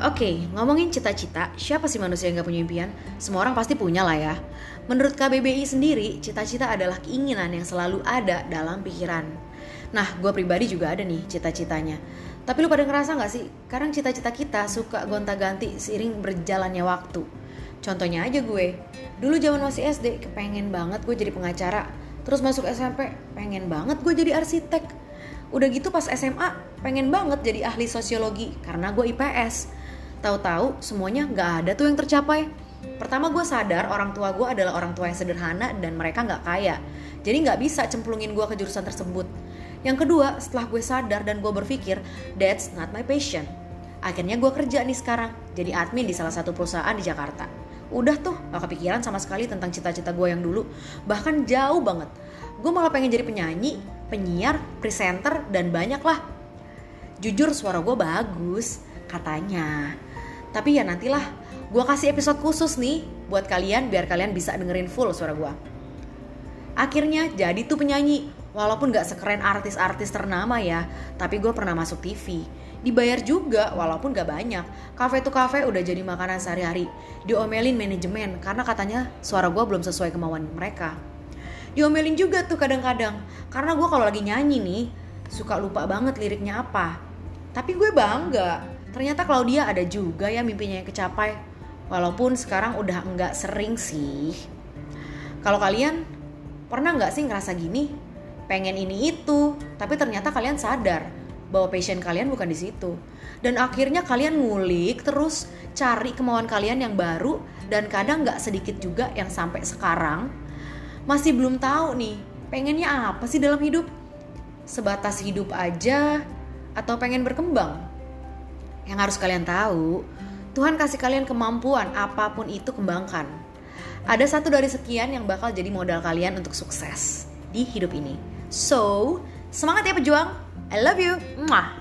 Oke, ngomongin cita-cita, siapa sih manusia yang gak punya impian? Semua orang pasti punya lah ya. Menurut KBBI sendiri, cita-cita adalah keinginan yang selalu ada dalam pikiran. Nah, gue pribadi juga ada nih cita-citanya. Tapi lu pada ngerasa gak sih, kadang cita-cita kita suka gonta-ganti seiring berjalannya waktu. Contohnya aja gue, dulu zaman masih SD, kepengen banget gue jadi pengacara. Terus masuk SMP, pengen banget gue jadi arsitek. Udah gitu pas SMA, pengen banget jadi ahli sosiologi karena gue IPS Tahu-tahu semuanya nggak ada tuh yang tercapai. Pertama gue sadar orang tua gue adalah orang tua yang sederhana dan mereka nggak kaya. Jadi nggak bisa cemplungin gue ke jurusan tersebut. Yang kedua, setelah gue sadar dan gue berpikir, that's not my passion. Akhirnya gue kerja nih sekarang, jadi admin di salah satu perusahaan di Jakarta. Udah tuh, gak kepikiran sama sekali tentang cita-cita gue yang dulu. Bahkan jauh banget. Gue malah pengen jadi penyanyi, penyiar, presenter, dan banyak lah. Jujur suara gue bagus, katanya. Tapi ya nantilah, gue kasih episode khusus nih buat kalian biar kalian bisa dengerin full suara gue. Akhirnya jadi tuh penyanyi, walaupun gak sekeren artis-artis ternama ya, tapi gue pernah masuk TV. Dibayar juga walaupun gak banyak. Cafe tuh cafe udah jadi makanan sehari-hari. Diomelin manajemen karena katanya suara gue belum sesuai kemauan mereka. Diomelin juga tuh kadang-kadang karena gue kalau lagi nyanyi nih suka lupa banget liriknya apa. Tapi gue bangga ternyata Claudia ada juga ya mimpinya yang kecapai. Walaupun sekarang udah enggak sering sih. Kalau kalian pernah nggak sih ngerasa gini? Pengen ini itu. Tapi ternyata kalian sadar bahwa passion kalian bukan di situ. Dan akhirnya kalian ngulik terus cari kemauan kalian yang baru dan kadang nggak sedikit juga yang sampai sekarang. Masih belum tahu nih pengennya apa sih dalam hidup? Sebatas hidup aja atau pengen berkembang yang harus kalian tahu, Tuhan kasih kalian kemampuan apa pun itu kembangkan. Ada satu dari sekian yang bakal jadi modal kalian untuk sukses di hidup ini. So, semangat ya pejuang. I love you. Mwah.